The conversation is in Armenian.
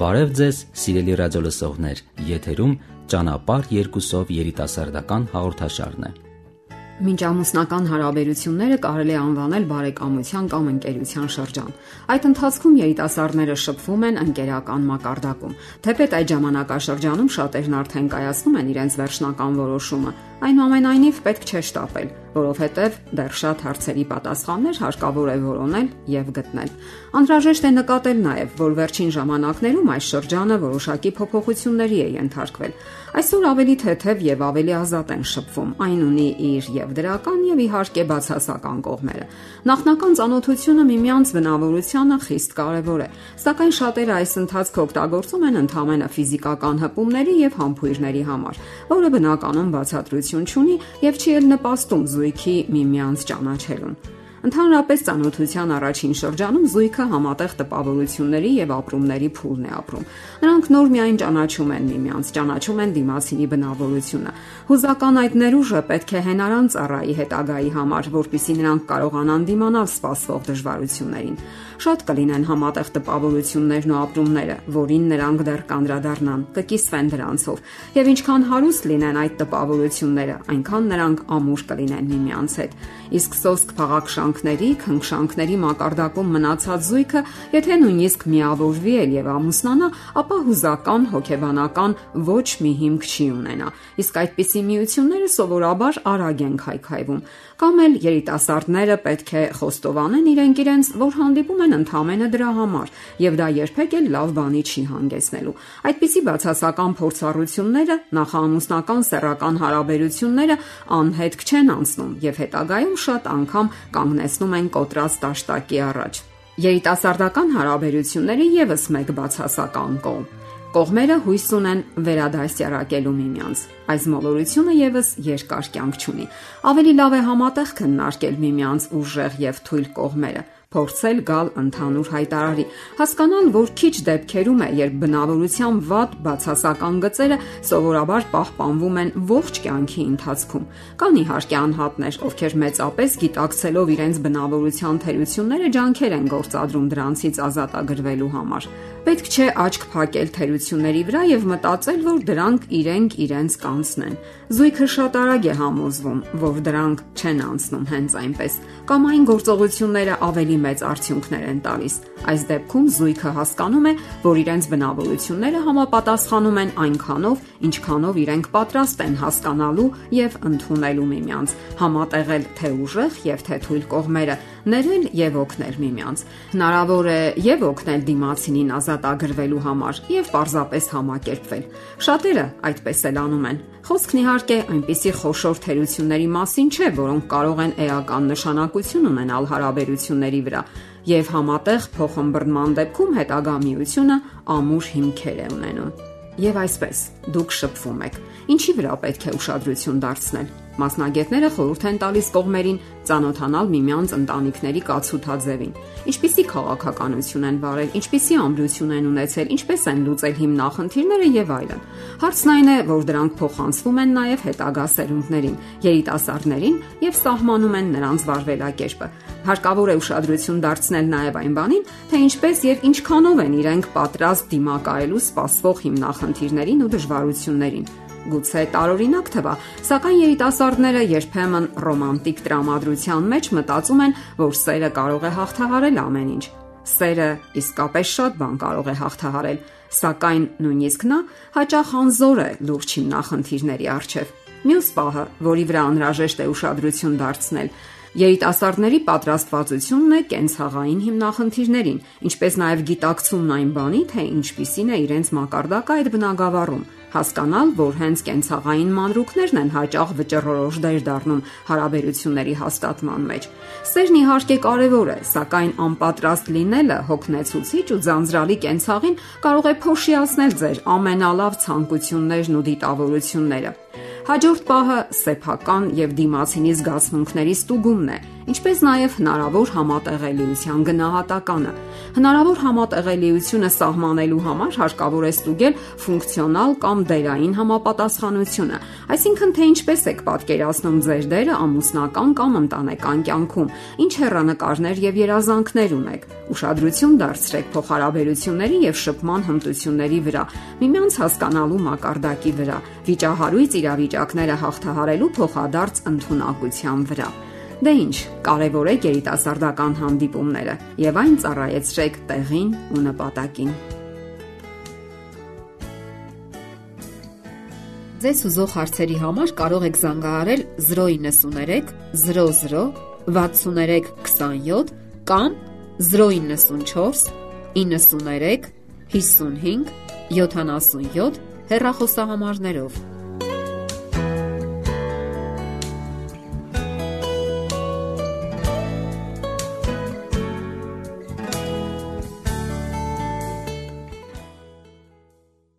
Բարև ձեզ, սիրելի ռադիոլսողներ։ Եթերում ճանապարհ երկուսով երիտասարդական հաղորդաշարն է։ Մինչ ամուսնական հարաբերությունները կարելի է անվանել բարեկամության կամ ընկերության շրջան։ Այդ ընթացքում երիտասարդները շփվում են ընկերական մակարդակում։ Թեպետ այդ ժամանակաշրջանում շատերն արդեն կայացնում են իրենց վերջնական որոշումը, այնուամենայնիվ պետք չէ շտապել, որովհետև դեռ շատ հարցերի պատասխաններ հարկավոր է որոնել եւ գտնել։ Անհրաժեշտ է նկատել նաեւ, որ վերջին ժամանակներում այս շրջանը որոշակի փոփոխությունների է ենթարկվել։ Այսօր ավելի թեթև եւ ավելի ազատ են շփվում։ Այն ունի իր եւ դրական եւ իհարկե բացասական կողմերը։ Նախնական ծանոթությունը միմյանց բնավորությանը խիստ կարեւոր է, սակայն շատերը այս ընթացքը օգտագործում են ընդհանրապես ֆիզիկական հպումների եւ համբույրների համար, որը բնականon բացատրություն չունի եւ չի էլ նպաստում զույգի միմյանց ճանաչելուն։ Ընդհանրապես ծանոթության առաջին շրջանում զույգը համատեղ տպավորությունների եւ ապրումների փուլն է ապրում։ Նրանք նոր միայն ճանաչում են միմյանց, ճանաչում են դիմացինի բնավորությունը։ Հուզական այդ ներուժը պետք է հենարան ծառայի հետագայի համար, որpիսի նրանք կարողանան դիմանալ սպասվող դժվարություններին։ Շատ կլինեն համատեղ տպավորություններն ու ապրումները, որին նրանք դեռ կանդրադառնան, կկիսվեն դրանցով։ Եվ ինչքան հարուստ լինեն այդ տպավորությունները, այնքան նրանք ամուր կլինեն միմյանց հետ։ Իսկ սոսկ փաղաքշանքների, քնքշանքների մակարդակում մնացած զույգը, եթե նույնիսկ միավորվի էլ եւ ամուսնանա, ապա հուզական հոգեբանական ոչ մի հիմք չի ունենա։ Իսկ այդպիսի միությունները սովորաբար արագ են քայքայվում կամ էլ երիտասարդները պետք է խոստովանեն իրենք իրենց, որ հանդիպում են ընդամենը դրա համար, եւ դա երբեք էլ լավ բանի չի հանգեցնելու։ Այդպիսի բացասական փորձառությունները նախաամուսնական սեռական հարաբերությունները անհետք չեն անցնում եւ հետագայում շատ անգամ կանգնեցնում են կոտրած տաշտակի առաջ։ Երիտասարդական հարաբերությունների եւս մեկ բացասական կողմ Կողմերը հույս ունեն վերադասյարակելու միմյանց։ Այս մոլորությունը եւս երկար կյանք չունի։ Ավելի լավ է համատեղ քննարկել միմյանց ուժեղ եւ թույլ կողմերը, փորձել գալ ընդհանուր հայտարարի, հասկանալ, որ քիչ դեպքերում է, երբ բնավորության վատ բացասական գծերը սովորաբար պահպանվում են ողջ կյանքի ընթացքում։ Կան իհարկե անհատներ, ովքեր մեծապես գիտակցելով իրենց բնավորության թերությունները ջանքեր են գործադրում դրանցից ազատագրվելու համար։ Պետք չէ աչք փակել թերությունների վրա եւ մտածել, որ դրանք իրենք իրենց կանցնեն։ Զույգը շատ արագ է համոզվում, որ դրանք չեն անցնում հենց այնպես, կամ այն գործողությունները ավելի մեծ արդյունքներ են տալիս։ Այս դեպքում զույգը հասկանում է, որ իրենց բնավորությունները համապատասխանում են այնքանով, ինչքանով իրենք պատրաստ են հասկանալու եւ ընդունելու միմյանց, համատեղել թե ուժեղ եւ թե թույլ կողմերը, ներել եւ օգնել միմյանց։ Հնարավոր է եւ օգնել դիմացինին ազատ ագրվելու համար եւ պարզապես համակերպվել։ Շատերը այդպես էլ անում են։ Խոսքն իհարկե այնպիսի խոշոր թերությունների մասին չէ, որոնք կարող են էական նշանակություն ունենալ հարաբերությունների վրա եւ համատեղ փոխհմբռնման դեպքում հետագա միությունը ամուր հիմքեր է ունենում։ Եվ այսպես, դուք շփվում եք։ Ինչի վրա պետք է ուշադրություն դարձնել։ Մասնագետները խորհուրդ են տալիս կողմերին ծանոթանալ միմյանց ընտանիքների կացութաձևին։ Ինչպիսի քաղաքականություն են վարել, ինչպիսի ամրություն են ունեցել, ինչպես են լուծել հիմնախնդիրները եւ այլն։ Հարցն այն է, որ դրանք փոխանցվում են նաեւ հետագա սերունդներին, երիտասարդներին եւ սահմանում են նրանց վարվելակերպը։ Հարկավոր է ուշադրություն դարձնել նաեւ այն բանին, թե ինչպես եւ ինչքանով են իրենք պատրաստ դիմակայելու սպասվող հիմնախնդիրներին ու դժվարություններին գուցե տարօրինակ թվա, սակայն երիտասարդները երբեմն ռոմանտիկ տրամադրության մեջ մտածում են, որ սերը կարող է հաղթահարել ամեն ինչ։ Սերը իսկապես շատ բան կարող է հաղթահարել, սակայն նույնիսկ նա հաճախ անզոր է լուրջ հիմնախնդիրների առջև։ Մյուս պահը, որի վրա անհրաժեշտ է ուշադրություն դարձնել, Երիտասարդների պատրաստվածությունն է կենցաղային հիմնախնդիրներին, ինչպես նաև գիտակցումն այն բանի, թե ինչպիսին է իրենց մակարդակը այդ բնագավառում, հասկանալ, որ հենց կենցաղային մանրուքներն են հաճախ վճռորոշ դեր դառնում հարաբերությունների հաստատման մեջ։ Սերն իհարկե կարևոր է, սակայն անպատրաստ լինելը հոգնեցուցիչ ու ձանձրալի կենցաղին կարող է փոշիացնել ձեր ամենալավ ցանկություններն ու դիտավորությունները։ Հաջորդ պահը սեփական եւ դիմացինի զգացմունքների ստուգումն է ինչպես նաև հնարավոր համատեղելիության գնահատականը։ Հնարավոր համատեղելիությունը սահմանելու համար հարկավոր է ստուգել ֆունկցիոնալ կամ դերային համապատասխանությունը, այսինքն թե ինչպես եք պատկերացնում ձեր դերը ամուսնական կամ ընտանեկան կյանքում, ինչ հեռանկարներ եւ երազանքներ ունեք։ Ուշադրություն դարձրեք փոխհարաբերությունների եւ շփման հմտությունների վրա, միմյանց հասկանալու մակարդակի վրա, վիճահարույց իրավիճակները հաղթահարելու փոխադարձ ընդունակության վրա։ Դե ինչ, կարևորեք երիտասարդական հանդիպումները եւ այն ծառայեցրեք տեղին ու նպատակին։ Ձեզ ուզող հարցերի համար կարող եք զանգահարել 093 00 63 27 կամ 094 93 55 77 հեռախոսահամարներով։